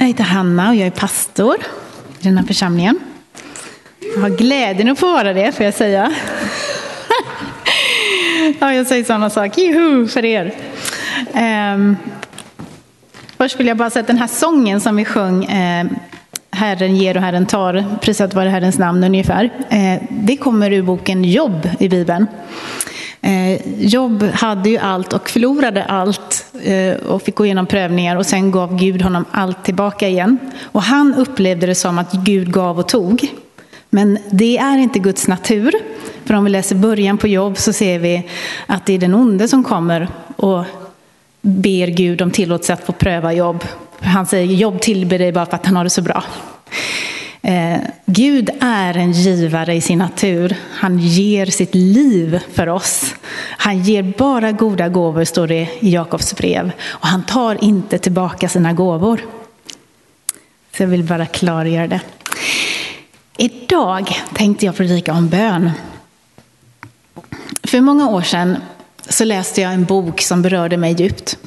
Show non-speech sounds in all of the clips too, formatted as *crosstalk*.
Jag heter Hanna och jag är pastor i den här församlingen. Jag har glädjen att få vara det, får jag säga. *laughs* ja, jag säger samma sak, juhu, för er. Um, först vill jag bara säga att den här sången som vi sjöng, eh, Herren ger och Herren tar, prisat vare Herrens namn ungefär, eh, det kommer ur boken Jobb i Bibeln. Eh, Jobb hade ju allt och förlorade allt eh, och fick gå igenom prövningar och sen gav Gud honom allt tillbaka igen. Och han upplevde det som att Gud gav och tog. Men det är inte Guds natur. För om vi läser början på Jobb så ser vi att det är den onde som kommer och ber Gud om tillåtelse att få pröva Jobb. Han säger Jobb tillber dig bara för att han har det så bra. Eh, Gud är en givare i sin natur. Han ger sitt liv för oss. Han ger bara goda gåvor, står det i Jakobs brev. Och han tar inte tillbaka sina gåvor. Så jag vill bara klargöra det. Idag tänkte jag predika om bön. För många år sedan så läste jag en bok som berörde mig djupt.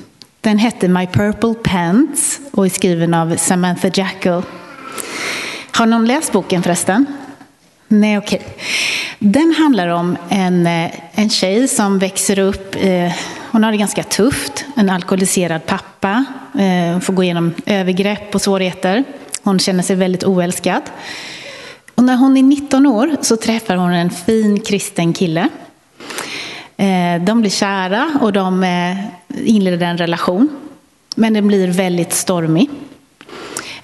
Den hette My Purple Pants och är skriven av Samantha Jackal. Har någon läst boken förresten? Nej, okej. Okay. Den handlar om en, eh, en tjej som växer upp. Eh, hon har det ganska tufft. En alkoholiserad pappa. Eh, får gå igenom övergrepp och svårigheter. Hon känner sig väldigt oälskad. Och när hon är 19 år så träffar hon en fin kristen kille. Eh, de blir kära och de eh, inleder en relation. Men den blir väldigt stormig.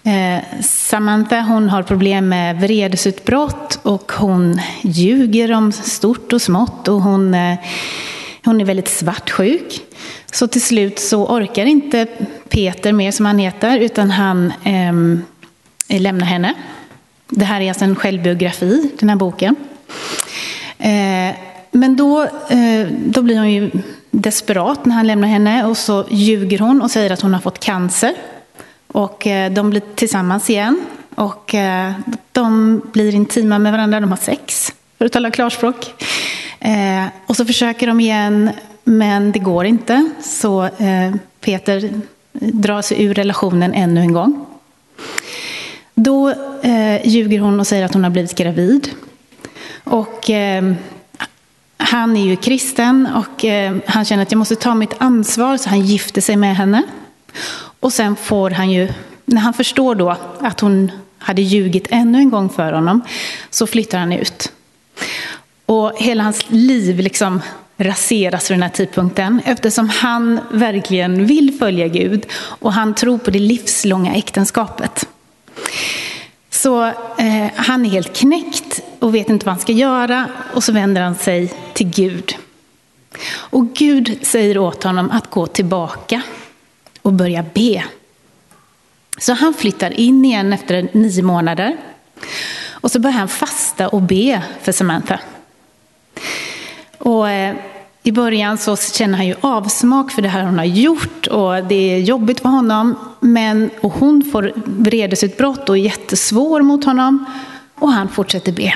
Eh, Samantha hon har problem med vredesutbrott och hon ljuger om stort och smått och hon, eh, hon är väldigt svartsjuk. Så till slut så orkar inte Peter mer som han heter utan han eh, lämnar henne. Det här är alltså en självbiografi, den här boken. Eh, men då, eh, då blir hon ju desperat när han lämnar henne och så ljuger hon och säger att hon har fått cancer. Och eh, de blir tillsammans igen. Och eh, de blir intima med varandra, de har sex, för att tala klarspråk. Eh, och så försöker de igen, men det går inte. Så Peter drar sig ur relationen ännu en gång. Då ljuger hon och säger att hon har blivit gravid. Och han är ju kristen och han känner att jag måste ta mitt ansvar, så han gifter sig med henne. Och sen får han ju, när han förstår då att hon hade ljugit ännu en gång för honom, så flyttar han ut. Och hela hans liv liksom raseras vid den här tidpunkten eftersom han verkligen vill följa Gud och han tror på det livslånga äktenskapet. Så eh, han är helt knäckt och vet inte vad han ska göra och så vänder han sig till Gud. Och Gud säger åt honom att gå tillbaka och börja be. Så han flyttar in igen efter nio månader. Och så börjar han fasta och be för Samantha. Och eh, i början så känner han ju avsmak för det här hon har gjort och det är jobbigt för honom. Men, och hon får vredesutbrott och är jättesvår mot honom. Och han fortsätter be.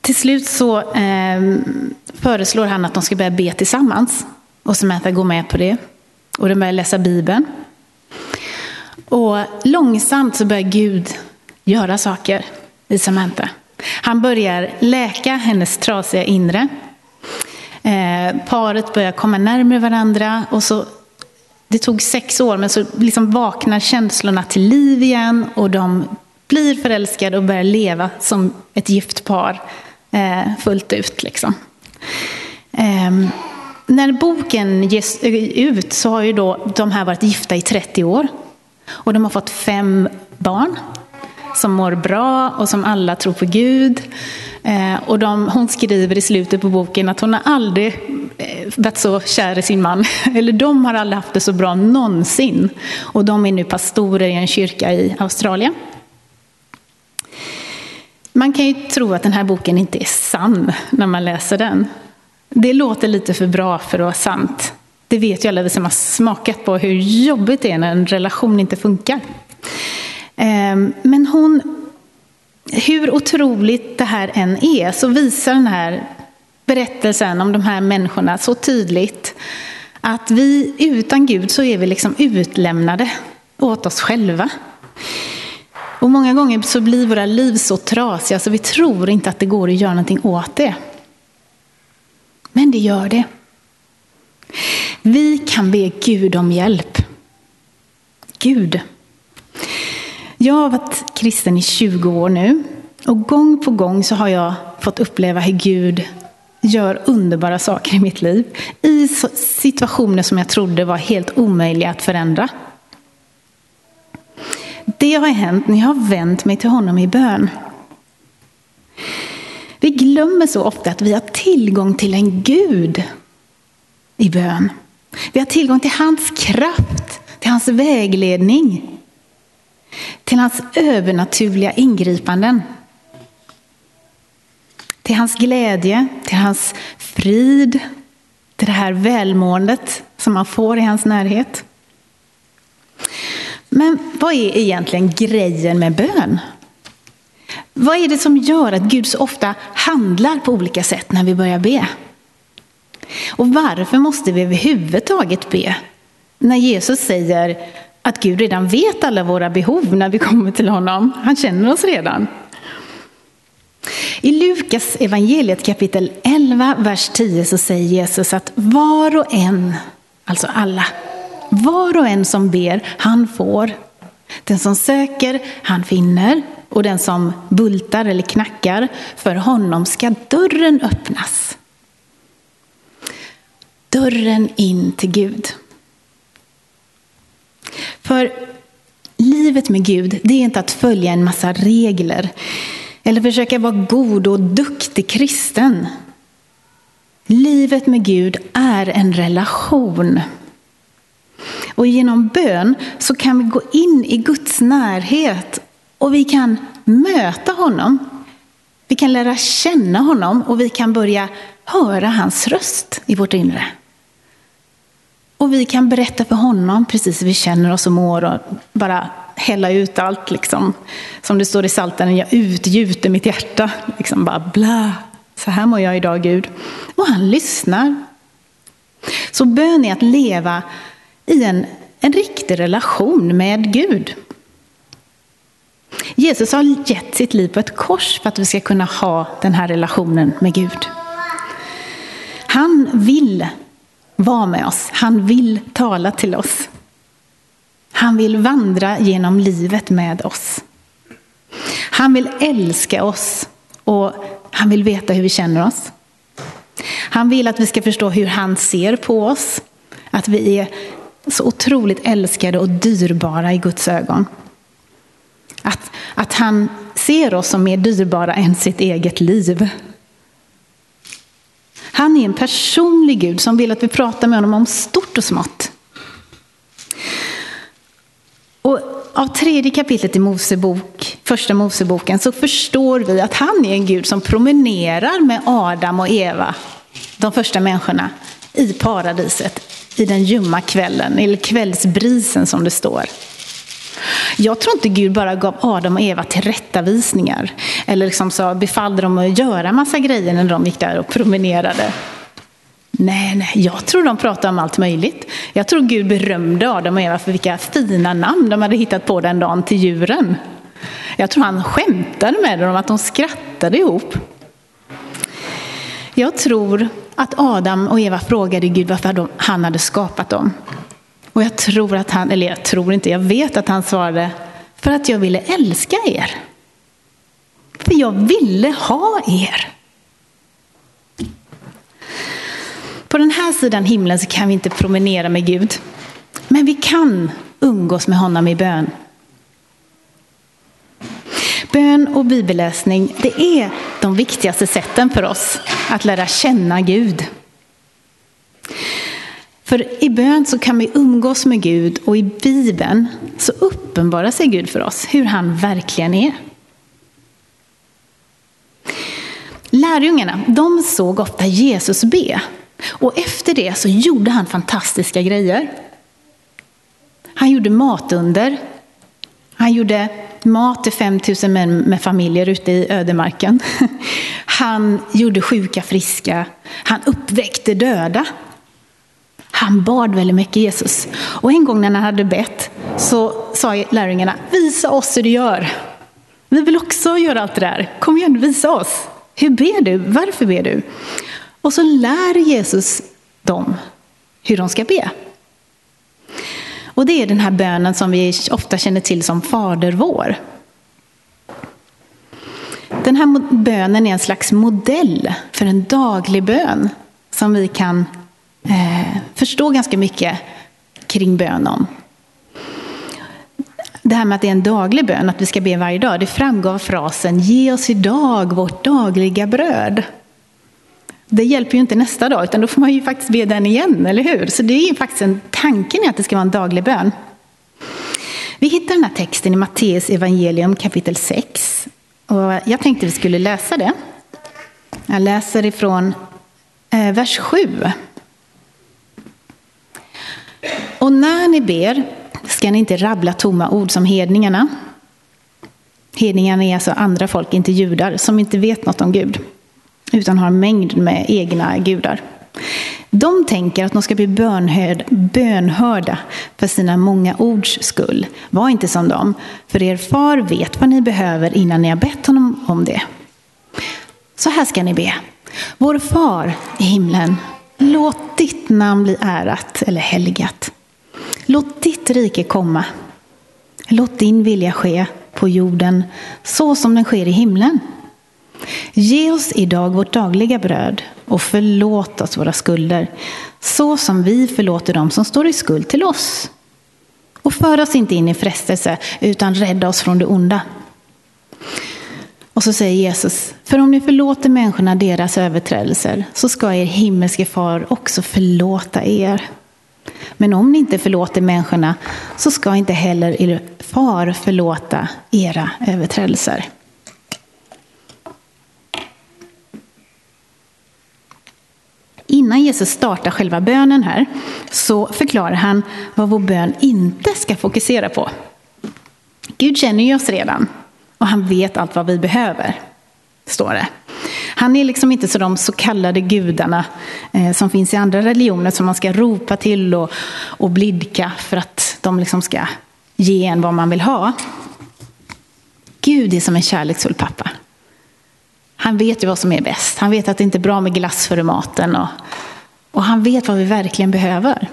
Till slut så eh, föreslår han att de ska börja be tillsammans. Och Samantha går med på det. Och de börjar läsa Bibeln. Och långsamt så börjar Gud göra saker i Samantha. Han börjar läka hennes trasiga inre. Eh, paret börjar komma närmare varandra. Och så, det tog sex år, men så liksom vaknar känslorna till liv igen. Och de blir förälskade och börjar leva som ett gift par eh, fullt ut. Liksom. Eh, när boken ges ut så har ju då de här varit gifta i 30 år. Och de har fått fem barn som mår bra och som alla tror på Gud. Eh, och de, hon skriver i slutet på boken att hon har aldrig eh, varit så kär i sin man. *laughs* Eller de har aldrig haft det så bra någonsin. Och de är nu pastorer i en kyrka i Australien. Man kan ju tro att den här boken inte är sann när man läser den. Det låter lite för bra för att vara sant. Det vet ju alla vi som har smakat på hur jobbigt det är när en relation inte funkar. Ehm, men hon, hur otroligt det här än är, så visar den här berättelsen om de här människorna så tydligt att vi utan Gud så är vi liksom utlämnade. åt oss själva. Och många gånger så blir våra liv så trasiga så vi tror inte att det går att göra någonting åt det. Men det gör det. Vi kan be Gud om hjälp. Gud. Jag har varit kristen i 20 år nu och gång på gång så har jag fått uppleva hur Gud gör underbara saker i mitt liv. I situationer som jag trodde var helt omöjliga att förändra. Det har hänt när jag har vänt mig till honom i bön. Vi glömmer så ofta att vi har tillgång till en Gud i bön. Vi har tillgång till hans kraft, till hans vägledning, till hans övernaturliga ingripanden. Till hans glädje, till hans frid, till det här välmåendet som man får i hans närhet. Men vad är egentligen grejen med bön? Vad är det som gör att Gud så ofta handlar på olika sätt när vi börjar be? Och varför måste vi överhuvudtaget be? När Jesus säger att Gud redan vet alla våra behov när vi kommer till honom. Han känner oss redan. I Lukas evangeliet kapitel 11, vers 10 så säger Jesus att var och en, alltså alla, var och en som ber, han får. Den som söker, han finner. Och den som bultar eller knackar, för honom ska dörren öppnas. Dörren in till Gud. För livet med Gud, det är inte att följa en massa regler. Eller försöka vara god och duktig kristen. Livet med Gud är en relation. Och genom bön så kan vi gå in i Guds närhet och vi kan möta honom. Vi kan lära känna honom och vi kan börja höra hans röst i vårt inre. Och vi kan berätta för honom precis hur vi känner oss och mår och bara hälla ut allt. Liksom. Som det står i Psaltaren, jag utgjuter mitt hjärta. Liksom bara bla, så här mår jag idag Gud. Och han lyssnar. Så bön är att leva i en, en riktig relation med Gud. Jesus har gett sitt liv på ett kors för att vi ska kunna ha den här relationen med Gud. Han vill vara med oss. Han vill tala till oss. Han vill vandra genom livet med oss. Han vill älska oss och han vill veta hur vi känner oss. Han vill att vi ska förstå hur han ser på oss. Att vi är så otroligt älskade och dyrbara i Guds ögon. Att, att han ser oss som mer dyrbara än sitt eget liv. Han är en personlig Gud som vill att vi pratar med honom om stort och smått. Och av tredje kapitlet i Mosebok, första Moseboken så förstår vi att han är en Gud som promenerar med Adam och Eva, de första människorna, i paradiset i den ljumma kvällen, eller kvällsbrisen som det står. Jag tror inte Gud bara gav Adam och Eva tillrättavisningar. Eller liksom så befallde dem att göra massa grejer när de gick där och promenerade. Nej, nej, jag tror de pratade om allt möjligt. Jag tror Gud berömde Adam och Eva för vilka fina namn de hade hittat på den dagen till djuren. Jag tror han skämtade med dem, att de skrattade ihop. Jag tror att Adam och Eva frågade Gud varför han hade skapat dem. Och jag tror att han, eller jag tror inte, jag vet att han svarade för att jag ville älska er. För jag ville ha er. På den här sidan himlen så kan vi inte promenera med Gud. Men vi kan umgås med honom i bön. Bön och bibelläsning, det är de viktigaste sätten för oss att lära känna Gud. För i bön så kan vi umgås med Gud och i Bibeln så uppenbarar sig Gud för oss, hur han verkligen är. Lärjungarna, de såg ofta Jesus be. Och efter det så gjorde han fantastiska grejer. Han gjorde matunder. Han gjorde mat till 5000 män med familjer ute i ödemarken. *laughs* Han gjorde sjuka friska. Han uppväckte döda. Han bad väldigt mycket Jesus. Och en gång när han hade bett så sa lärjungarna, visa oss hur du gör. Vi vill också göra allt det där. Kom igen, visa oss. Hur ber du? Varför ber du? Och så lär Jesus dem hur de ska be. Och det är den här bönen som vi ofta känner till som Fader vår. Den här bönen är en slags modell för en daglig bön som vi kan eh, förstå ganska mycket kring bön om. Det här med att det är en daglig bön, att vi ska be varje dag, det framgår av frasen Ge oss idag vårt dagliga bröd. Det hjälper ju inte nästa dag, utan då får man ju faktiskt be den igen, eller hur? Så det är ju faktiskt en tanken att det ska vara en daglig bön. Vi hittar den här texten i Matteus evangelium kapitel 6. Och jag tänkte vi skulle läsa det. Jag läser ifrån eh, vers 7. Och när ni ber ska ni inte rabbla tomma ord som hedningarna. Hedningarna är alltså andra folk, inte judar, som inte vet något om Gud. Utan har en mängd med egna gudar. De tänker att de ska bli bönhörd, bönhörda för sina många ords skull. Var inte som dem, för er far vet vad ni behöver innan ni har bett honom om det. Så här ska ni be. Vår far i himlen, låt ditt namn bli ärat eller helgat. Låt ditt rike komma. Låt din vilja ske på jorden så som den sker i himlen. Ge oss idag vårt dagliga bröd och förlåt oss våra skulder så som vi förlåter dem som står i skuld till oss. Och för oss inte in i frestelse utan rädda oss från det onda. Och så säger Jesus, för om ni förlåter människorna deras överträdelser så ska er himmelske far också förlåta er. Men om ni inte förlåter människorna så ska inte heller er far förlåta era överträdelser. Innan Jesus startar själva bönen här så förklarar han vad vår bön inte ska fokusera på. Gud känner ju oss redan och han vet allt vad vi behöver, står det. Han är liksom inte så de så kallade gudarna eh, som finns i andra religioner som man ska ropa till och, och blidka för att de liksom ska ge en vad man vill ha. Gud är som en kärleksfull pappa. Han vet ju vad som är bäst. Han vet att det inte är bra med glass före maten. Och, och han vet vad vi verkligen behöver.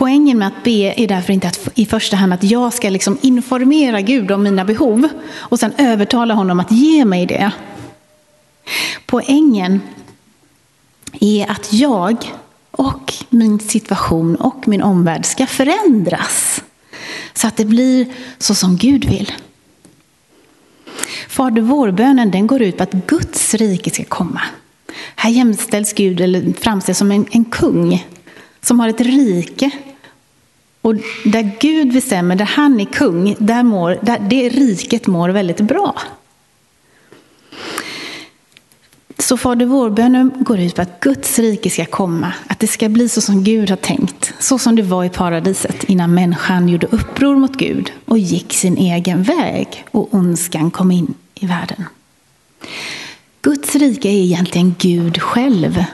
Poängen med att be är därför inte att, i första hand att jag ska liksom informera Gud om mina behov och sen övertala honom att ge mig det. Poängen är att jag och min situation och min omvärld ska förändras. Så att det blir så som Gud vill. Fader vår-bönen den går ut på att Guds rike ska komma. Här jämställs Gud, eller framställs som en, en kung som har ett rike. Och där Gud bestämmer, där han är kung, där, mår, där det riket mår väldigt bra. Så Fader vår-bönen går ut på att Guds rike ska komma, att det ska bli så som Gud har tänkt, så som det var i paradiset innan människan gjorde uppror mot Gud och gick sin egen väg och ondskan kom in i världen. Guds rike är egentligen Gud själv.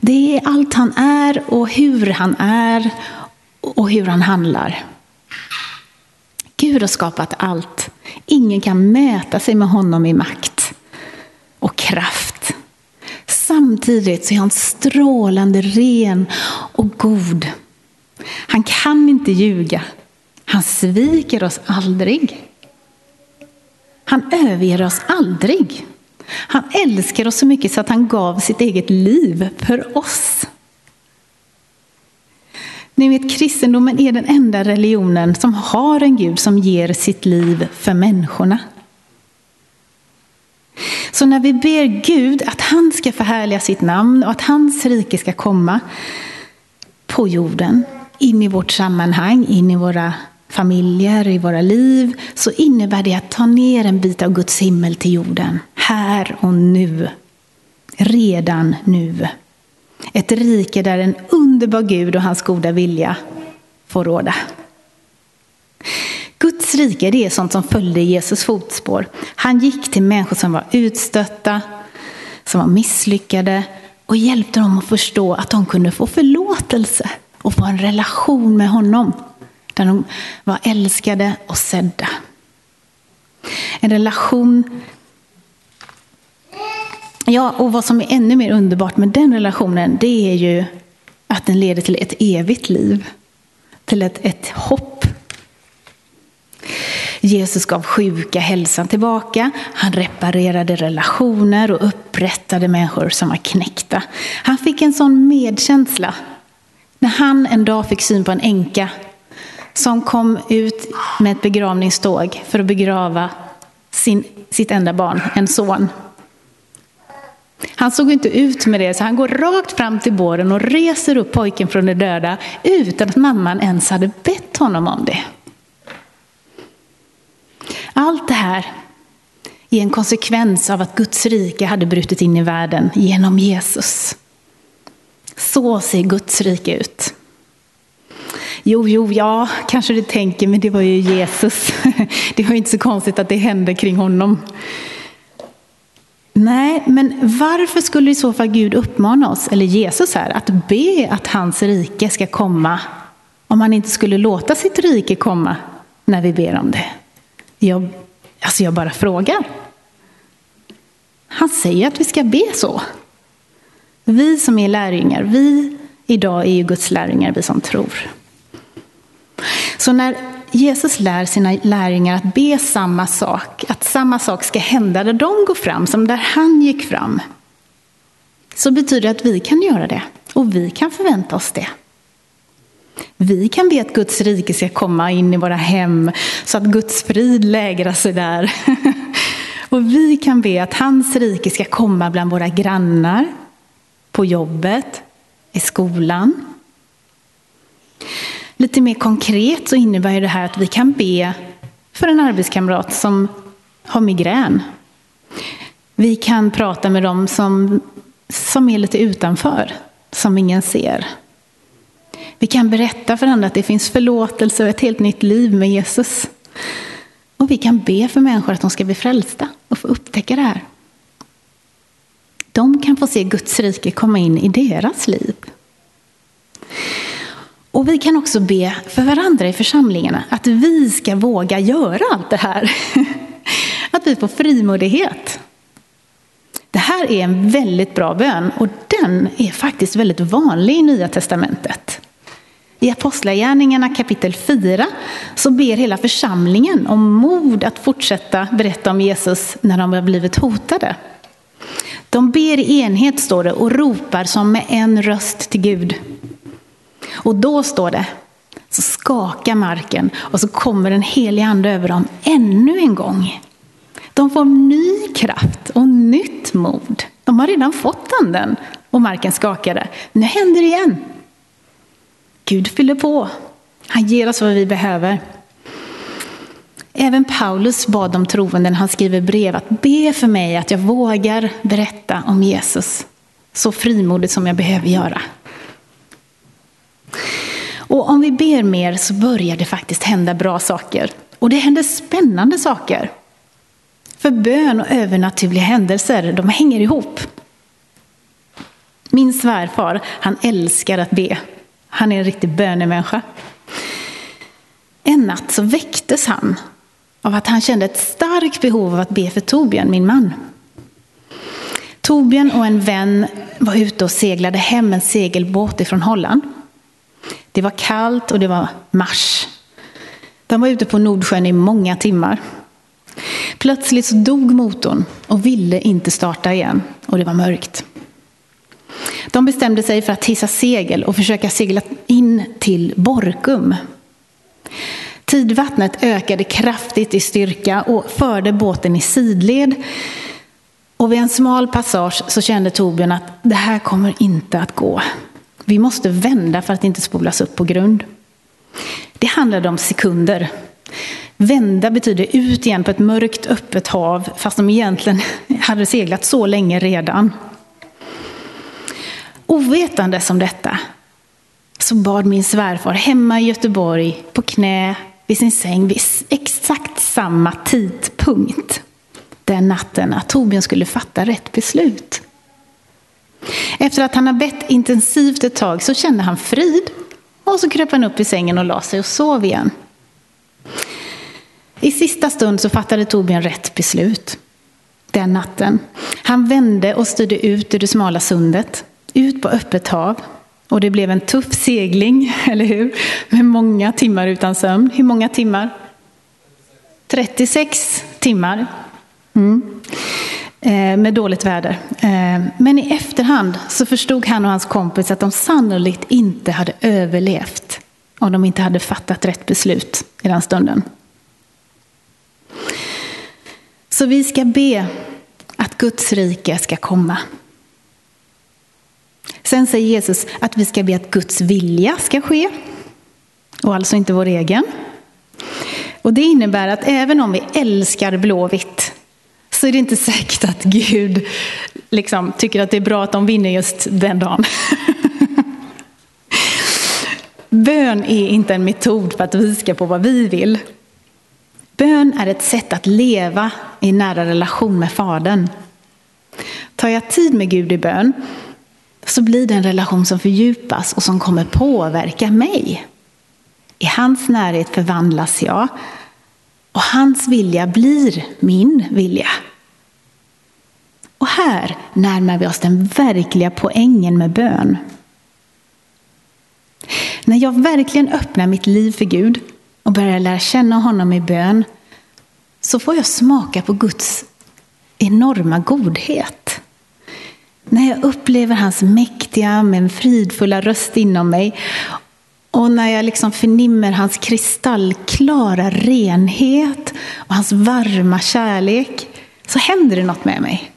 Det är allt han är och hur han är och hur han handlar. Gud har skapat allt. Ingen kan mäta sig med honom i makt och kraft. Samtidigt så är han strålande ren och god. Han kan inte ljuga. Han sviker oss aldrig. Han överger oss aldrig. Han älskar oss så mycket så att han gav sitt eget liv för oss. Ni vet, kristendomen är den enda religionen som har en Gud som ger sitt liv för människorna. Så när vi ber Gud att han ska förhärliga sitt namn och att hans rike ska komma på jorden, in i vårt sammanhang, in i våra familjer, i våra liv, så innebär det att ta ner en bit av Guds himmel till jorden. Här och nu. Redan nu. Ett rike där en underbar Gud och hans goda vilja får råda. Guds rike det är sånt som följde Jesus fotspår. Han gick till människor som var utstötta, som var misslyckade och hjälpte dem att förstå att de kunde få förlåtelse och få en relation med honom. där de var älskade och sedda. En relation Ja, och vad som är ännu mer underbart med den relationen, det är ju att den leder till ett evigt liv. Till ett, ett hopp. Jesus gav sjuka hälsan tillbaka. Han reparerade relationer och upprättade människor som var knäckta. Han fick en sån medkänsla. När han en dag fick syn på en änka som kom ut med ett begravningståg för att begrava sin, sitt enda barn, en son. Han såg inte ut med det, så han går rakt fram till båren och reser upp pojken från de döda utan att mamman ens hade bett honom om det. Allt det här är en konsekvens av att Guds rike hade brutit in i världen genom Jesus. Så ser Guds rike ut. Jo, jo, ja, kanske du tänker, men det var ju Jesus. *laughs* Det var inte så konstigt att det hände kring honom. Nej, men varför skulle i så fall Gud uppmana oss, eller Jesus här, att be att hans rike ska komma om han inte skulle låta sitt rike komma när vi ber om det? Jag, alltså jag bara frågar. Han säger att vi ska be så. Vi som är lärjungar, vi idag är ju Guds lärjungar, vi som tror. Så när Jesus lär sina lärjungar att be samma sak, att samma sak ska hända där de går fram som där han gick fram. Så betyder det att vi kan göra det och vi kan förvänta oss det. Vi kan be att Guds rike ska komma in i våra hem så att Guds frid lägrar sig där. *laughs* Och vi kan be att hans rike ska komma bland våra grannar, på jobbet, i skolan. Lite mer konkret så innebär det här att vi kan be för en arbetskamrat som har migrän. Vi kan prata med dem som, som är lite utanför, som ingen ser. Vi kan berätta för andra att det finns förlåtelse och ett helt nytt liv med Jesus. Och vi kan be för människor att de ska bli frälsta och få upptäcka det här. De kan få se Guds rike komma in i deras liv. Och vi kan också be för varandra i församlingarna att vi ska våga göra allt det här. *laughs* Att vi får frimodighet. Det här är en väldigt bra bön och den är faktiskt väldigt vanlig i Nya Testamentet. I Apostlagärningarna kapitel 4 så ber hela församlingen om mod att fortsätta berätta om Jesus när de har blivit hotade. De ber i enhet, står det, och ropar som med en röst till Gud. Och då står det, så skakar marken och så kommer den heliga ande över dem ännu en gång. De får ny kraft och nytt mod. De har redan fått anden och marken skakade. Nu händer det igen. Gud fyller på. Han ger oss vad vi behöver. Även Paulus bad de troende när han skriver brev att be för mig att jag vågar berätta om Jesus så frimodigt som jag behöver göra. Och om vi ber mer så börjar det faktiskt hända bra saker. Och det händer spännande saker. För bön och övernaturliga händelser, de hänger ihop. Min svärfar, han älskar att be. Han är en riktig bönemänniska. En natt så väcktes han av att han kände ett starkt behov av att be för Torbjörn, min man. Torbjörn och en vän var ute och seglade hem en segelbåt ifrån Holland. Det var kallt och det var mars. De var ute på Nordsjön i många timmar. Plötsligt så dog motorn och ville inte starta igen och det var mörkt. De bestämde sig för att hissa segel och försöka segla in till Borkum. Tidvattnet ökade kraftigt i styrka och förde båten i sidled. Och vid en smal passage så kände Torbjörn att det här kommer inte att gå. Vi måste vända för att inte spolas upp på grund. Det handlade om sekunder. Vända betyder ut igen på ett mörkt öppet hav fast de egentligen *laughs* hade seglat så länge redan. Ovetandes om detta så bad min svärfar hemma i Göteborg på knä vid sin säng vid exakt samma tidpunkt den natten att Torbjörn skulle fatta rätt beslut. Efter att han har bett intensivt ett tag så kände han frid Och så kröp han upp i sängen och la sig och sov igen. I sista stund så fattade Torbjörn rätt beslut den natten. Han vände och styrde ut ur det smala sundet, ut på öppet hav. Och det blev en tuff segling, *laughs* eller hur? Med många timmar utan sömn. Hur många timmar? 36 timmar. Mm. Eh, med dåligt väder. Eh, men i efterhand så förstod han och hans kompis att de sannolikt inte hade överlevt om de inte hade fattat rätt beslut i den stunden. Så vi ska be att Guds rike ska komma. Sen säger Jesus att vi ska be att Guds vilja ska ske. Och alltså inte vår egen. Och det innebär att även om vi älskar Blåvitt så är det inte säkert att Gud liksom tycker att det är bra att de vinner just den dagen. *laughs* Bön är inte en metod för att viska på vad vi vill. Bön är ett sätt att leva i nära relation med Fadern. Tar jag tid med Gud i bön så blir det en relation som fördjupas och som kommer påverka mig. I hans närhet förvandlas jag och hans vilja blir min vilja. Och här närmar vi oss den verkliga poängen med bön. När jag verkligen öppnar mitt liv för Gud och börjar lära känna honom i bön så får jag smaka på Guds enorma godhet. När jag upplever hans mäktiga men fridfulla röst inom mig och när jag liksom förnimmer hans kristallklara renhet och hans varma kärlek så händer det något med mig.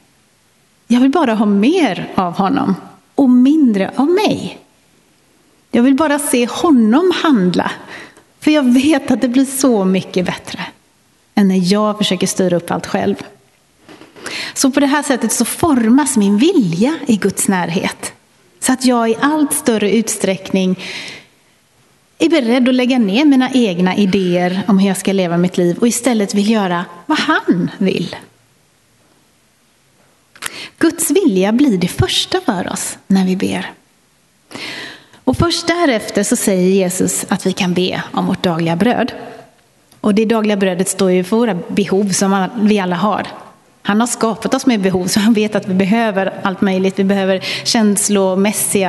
Jag vill bara ha mer av honom och mindre av mig. Jag vill bara se honom handla. För jag vet att det blir så mycket bättre än när jag försöker styra upp allt själv. Så på det här sättet så formas min vilja i Guds närhet. Så att jag i allt större utsträckning är beredd att lägga ner mina egna idéer om hur jag ska leva mitt liv och istället vill göra vad han vill. Guds vilja blir det första för oss när vi ber. Och först därefter så säger Jesus att vi kan be om vårt dagliga bröd. Och det dagliga brödet står ju för våra behov som vi alla har. Han har skapat oss med behov, så han vet att vi behöver allt möjligt. Vi behöver känslomässigt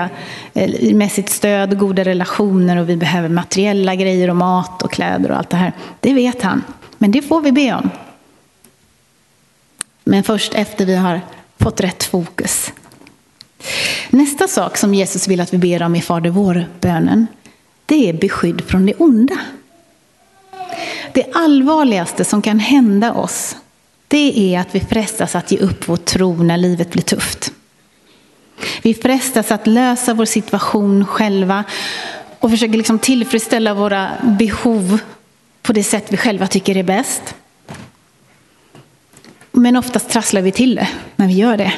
eh, stöd, goda relationer och vi behöver materiella grejer och mat och kläder och allt det här. Det vet han, men det får vi be om. Men först efter vi har fått rätt fokus. Nästa sak som Jesus vill att vi ber om i Fader vår-bönen, det är beskydd från det onda. Det allvarligaste som kan hända oss, det är att vi frestas att ge upp vår tro när livet blir tufft. Vi frestas att lösa vår situation själva och försöker liksom tillfredsställa våra behov på det sätt vi själva tycker är bäst. Men oftast trasslar vi till det när vi gör det.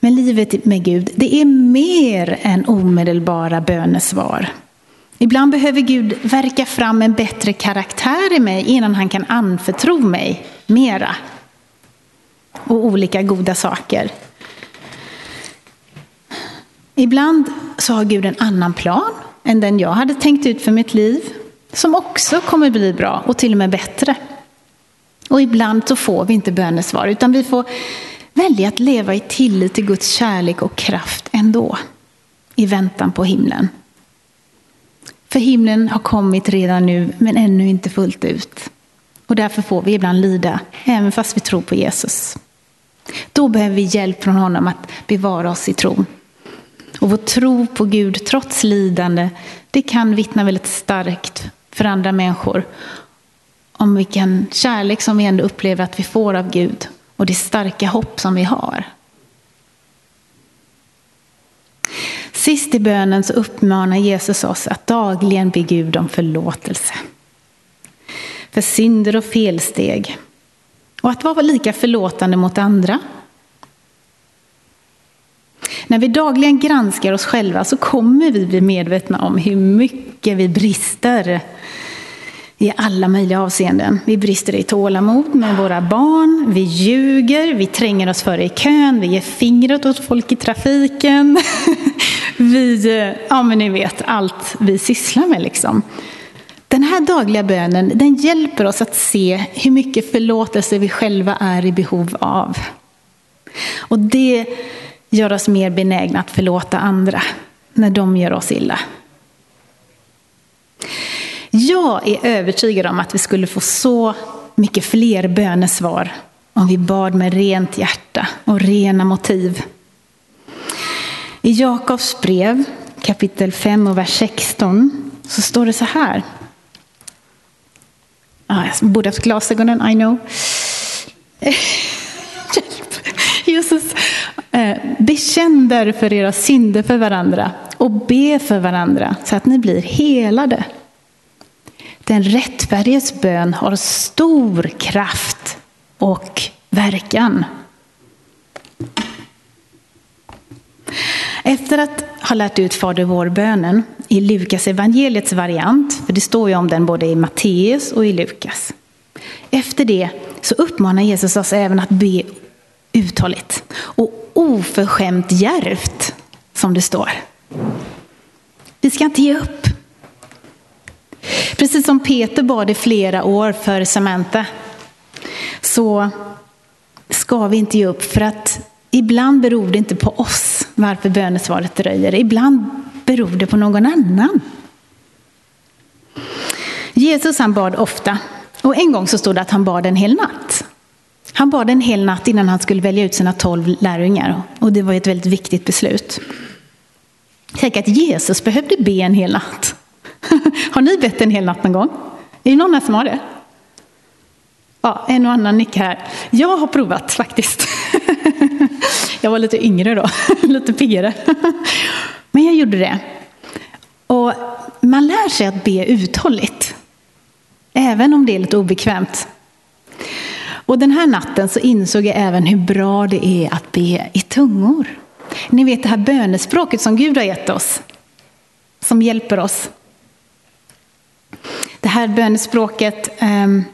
Men livet med Gud, det är mer än omedelbara bönesvar. Ibland behöver Gud verka fram en bättre karaktär i mig innan han kan anförtro mig mera. Och olika goda saker. Ibland så har Gud en annan plan än den jag hade tänkt ut för mitt liv. Som också kommer bli bra och till och med bättre. Och ibland så får vi inte bönesvar utan vi får välja att leva i tillit till Guds kärlek och kraft ändå. I väntan på himlen. För himlen har kommit redan nu, men ännu inte fullt ut. Och därför får vi ibland lida, även fast vi tror på Jesus. Då behöver vi hjälp från honom att bevara oss i tron. Och vår tro på Gud trots lidande, det kan vittna väldigt starkt för andra människor om vilken kärlek som vi ändå upplever att vi får av Gud och det starka hopp som vi har. Sist i bönen så uppmanar Jesus oss att dagligen be Gud om förlåtelse. För synder och felsteg. Och att vara lika förlåtande mot andra. När vi dagligen granskar oss själva så kommer vi bli medvetna om hur mycket vi brister i alla möjliga avseenden. Vi brister i tålamod med våra barn, vi ljuger, vi tränger oss före i kön, vi ger fingret åt folk i trafiken. *laughs* vi, eh, ja men ni vet allt vi sysslar med liksom. Den här dagliga bönen den hjälper oss att se hur mycket förlåtelse vi själva är i behov av. Och det gör oss mer benägna att förlåta andra när de gör oss illa. Jag är övertygad om att vi skulle få så mycket fler bönesvar om vi bad med rent hjärta och rena motiv. I Jakobs brev kapitel 5 och vers 16 så står det så här. Ah, jag borde haft glasögonen, I know. *laughs* Jesus, eh, bekänn därför era synder för varandra och be för varandra så att ni blir helade. Den rättfärdiges bön har stor kraft och verkan. Efter att ha lärt ut Fader vår-bönen i Lukas evangeliets variant, för det står ju om den både i Matteus och i Lukas. Efter det så uppmanar Jesus oss även att be uthålligt och oförskämt djärvt, som det står. Vi ska inte ge upp. Precis som Peter bad i flera år för Samantha så ska vi inte ge upp för att ibland beror det inte på oss varför bönesvaret dröjer. Ibland beror det på någon annan. Jesus han bad ofta och en gång så stod det att han bad en hel natt. Han bad en hel natt innan han skulle välja ut sina tolv lärjungar och det var ett väldigt viktigt beslut. Tänk att Jesus behövde be en hel natt. *laughs* Har ni bett en hel natt någon gång? Är det någon här som har det? Ja, en och annan nickar här. Jag har provat faktiskt. *laughs* Jag var lite yngre då, *laughs* lite piggare. Men jag gjorde det. Och man lär sig att be uthålligt. Även om det är lite obekvämt. Och den här natten så insåg jag även hur bra det är att be i tungor. Ni vet det här bönespråket som Gud har gett oss. Som hjälper oss. Det här bönespråket um,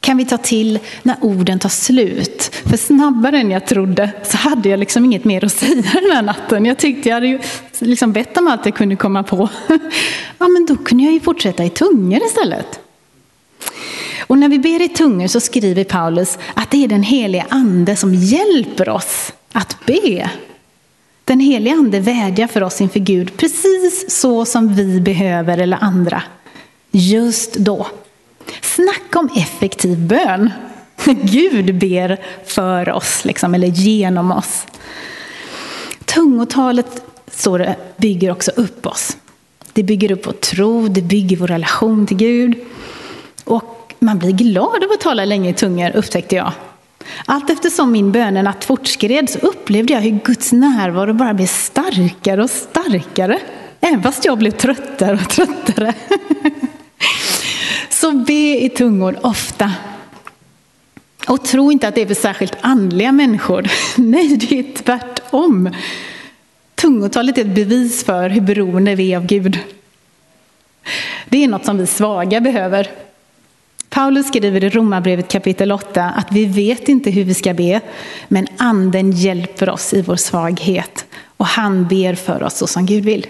kan vi ta till när orden tar slut. För snabbare än jag trodde så hade jag liksom inget mer att säga den här natten. Jag tyckte jag hade ju liksom bett om allt jag kunde komma på. *laughs* Ja, men då kunde jag ju fortsätta i tungor istället. Och när vi ber i tungor så skriver Paulus att det är den heliga ande som hjälper oss att be. Den heliga ande vädjar för oss inför Gud precis så som vi behöver eller andra. Just då. Snacka om effektiv bön. *laughs* Gud ber för oss, liksom, eller genom oss. Tungotalet står det, bygger också upp oss. Det bygger upp vår tro, det bygger vår relation till Gud. Och man blir glad av att tala länge i tungor, upptäckte jag. Allt eftersom min bönenatt fortskred så upplevde jag hur Guds närvaro bara blev starkare och starkare. Även fast jag blev tröttare och tröttare. *laughs* Så be i tungor ofta. Och tro inte att det är för särskilt andliga människor. *laughs* Nej, det är tvärtom. Tungotalet är ett bevis för hur beroende vi är av Gud. Det är något som vi svaga behöver. Paulus skriver i Romarbrevet kapitel 8 att vi vet inte hur vi ska be, men anden hjälper oss i vår svaghet och han ber för oss så som Gud vill.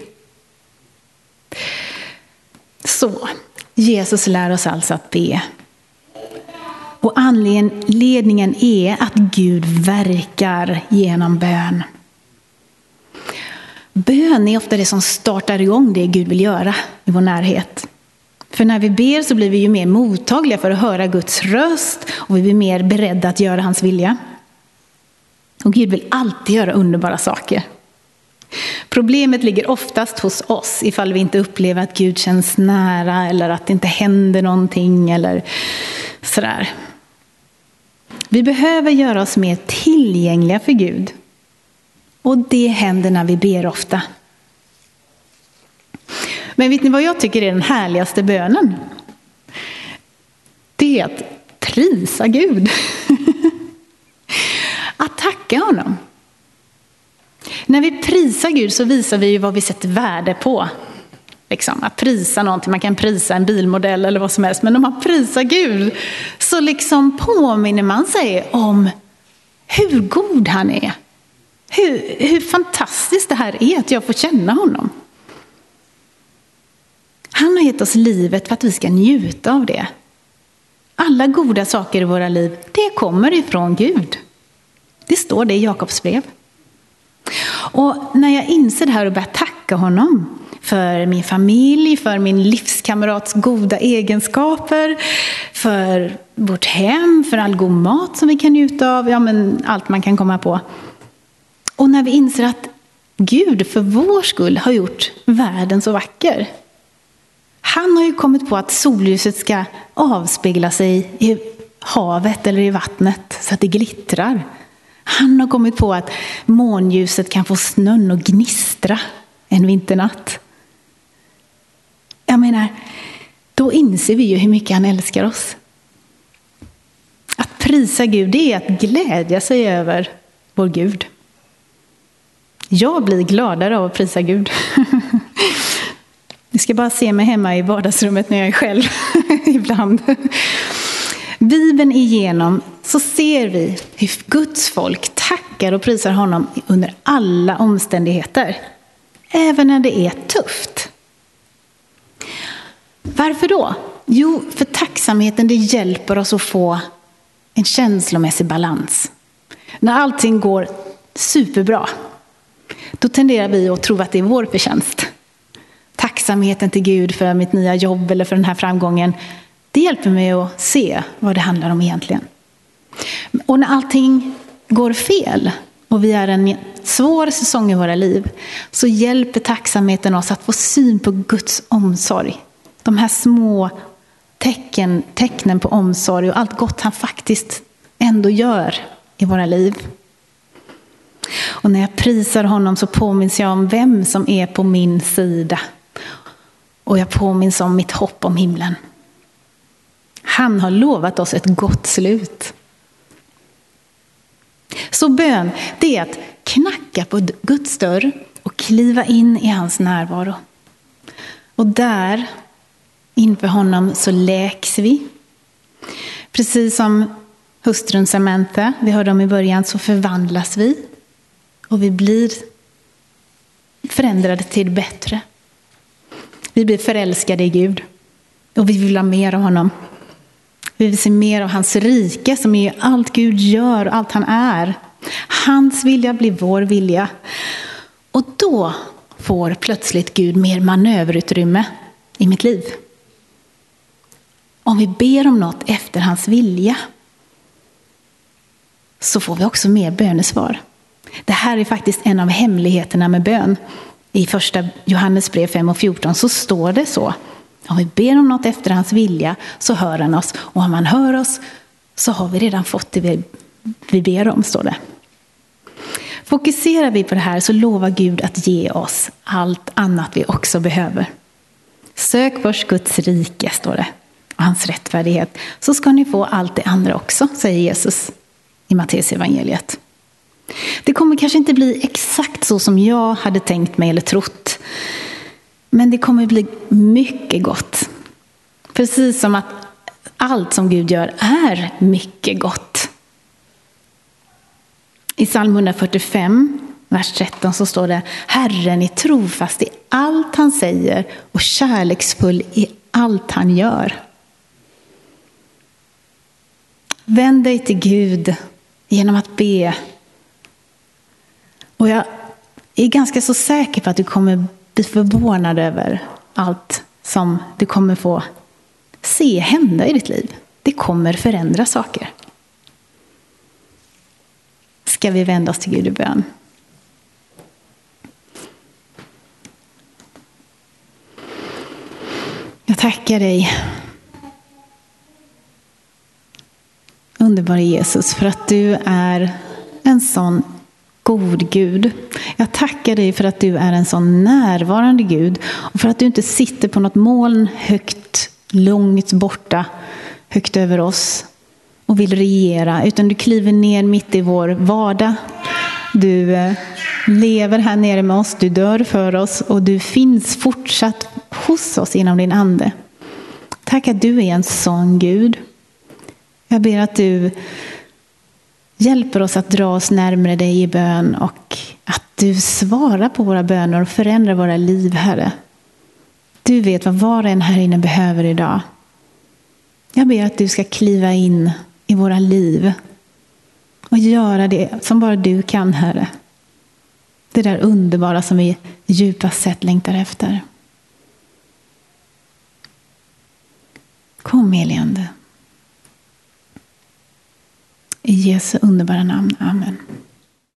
Så, Jesus lär oss alltså att be. Och anledningen är att Gud verkar genom bön. Bön är ofta det som startar igång det Gud vill göra i vår närhet. För när vi ber så blir vi ju mer mottagliga för att höra Guds röst och vi blir mer beredda att göra hans vilja. Och Gud vill alltid göra underbara saker. Problemet ligger oftast hos oss ifall vi inte upplever att Gud känns nära eller att det inte händer någonting eller sådär. Vi behöver göra oss mer tillgängliga för Gud. Och det händer när vi ber ofta. Men vet ni vad jag tycker är den härligaste bönen? Det är att prisa Gud. *laughs* Att tacka honom. När vi prisar Gud så visar vi ju vad vi sätter värde på. Liksom, att prisa någonting, man kan prisa en bilmodell eller vad som helst, men om man prisar Gud så liksom påminner man sig om hur god han är. hur, hur fantastiskt det här är att jag får känna honom. Han har gett oss livet för att vi ska njuta av det. Alla goda saker i våra liv, det kommer ifrån Gud. Det står det i Jakobs brev. Och när jag inser det här och börjar tacka honom för min familj, för min livskamrats goda egenskaper, för vårt hem, för all god mat som vi kan njuta av, ja men allt man kan komma på. Och när vi inser att Gud för vår skull har gjort världen så vacker. Han har ju kommit på att solljuset ska avspegla sig i havet eller i vattnet så att det glittrar. Han har kommit på att månljuset kan få snön att gnistra en vinternatt. Jag menar, då inser vi ju hur mycket han älskar oss. Att prisa Gud, det är att glädja sig över vår Gud. Jag blir gladare av att prisa Gud. *laughs* Ni ska bara se mig hemma i vardagsrummet när jag är själv *laughs* ibland. Bibeln igenom så ser vi hur Guds folk tackar och prisar honom under alla omständigheter. Även när det är tufft. Varför då? Jo, för tacksamheten det hjälper oss att få en känslomässig balans. När allting går superbra, då tenderar vi att tro att det är vår förtjänst. Tacksamheten till Gud för mitt nya jobb eller för den här framgången, det hjälper mig att se vad det handlar om egentligen. Och när allting går fel och vi är en svår säsong i våra liv så hjälper tacksamheten oss att få syn på Guds omsorg. De här små tecken, tecknen på omsorg och allt gott han faktiskt ändå gör i våra liv. Och när jag prisar honom så påminns jag om vem som är på min sida. Och jag påminns om mitt hopp om himlen. Han har lovat oss ett gott slut. Så bön, det är att knacka på Guds dörr och kliva in i hans närvaro. Och där, inför honom, så läks vi. Precis som hustrun Samantha, vi hörde om i början, så förvandlas vi. Och vi blir förändrade till det bättre. Vi blir förälskade i Gud. Och vi vill ha mer av honom. Vi vill se mer av hans rike som är allt Gud gör och allt han är. Hans vilja blir vår vilja. Och då får plötsligt Gud mer manöverutrymme i mitt liv. Om vi ber om något efter hans vilja så får vi också mer bönesvar. Det här är faktiskt en av hemligheterna med bön. I första Johannesbrev 5 och 14 så står det så. Om vi ber om något efter hans vilja så hör han oss. Och om han hör oss så har vi redan fått det vi, vi ber om, står det. Fokuserar vi på det här så lovar Gud att ge oss allt annat vi också behöver. Sök först Guds rike, står det, och hans rättfärdighet, så ska ni få allt det andra också, säger Jesus i Matteus evangeliet. Det kommer kanske inte bli exakt så som jag hade tänkt mig eller trott. Men det kommer bli mycket gott. Precis som att allt som Gud gör är mycket gott. I psalm 145, vers 13 så står det Herren är trofast i allt han säger och kärleksfull i allt han gör. Vänd dig till Gud genom att be. Och jag är ganska så säker på att du kommer bli förvånad över allt som du kommer få se hända i ditt liv. Det kommer förändra saker. Ska vi vända oss till Gud i bön? Jag tackar dig underbara Jesus för att du är en sån god Gud. Jag tackar dig för att du är en sån närvarande Gud och för att du inte sitter på något moln högt, långt borta, högt över oss och vill regera, utan du kliver ner mitt i vår vardag. Du eh, lever här nere med oss, du dör för oss och du finns fortsatt hos oss genom din ande. Tack att du är en sån Gud. Jag ber att du hjälper oss att dra oss närmare dig i bön och att du svarar på våra böner och förändrar våra liv, Herre. Du vet vad var och en här inne behöver idag. Jag ber att du ska kliva in i våra liv och göra det som bara du kan, Herre. Det där underbara som vi djupast sett längtar efter. Kom heligande. I Jesu underbara namn. Amen.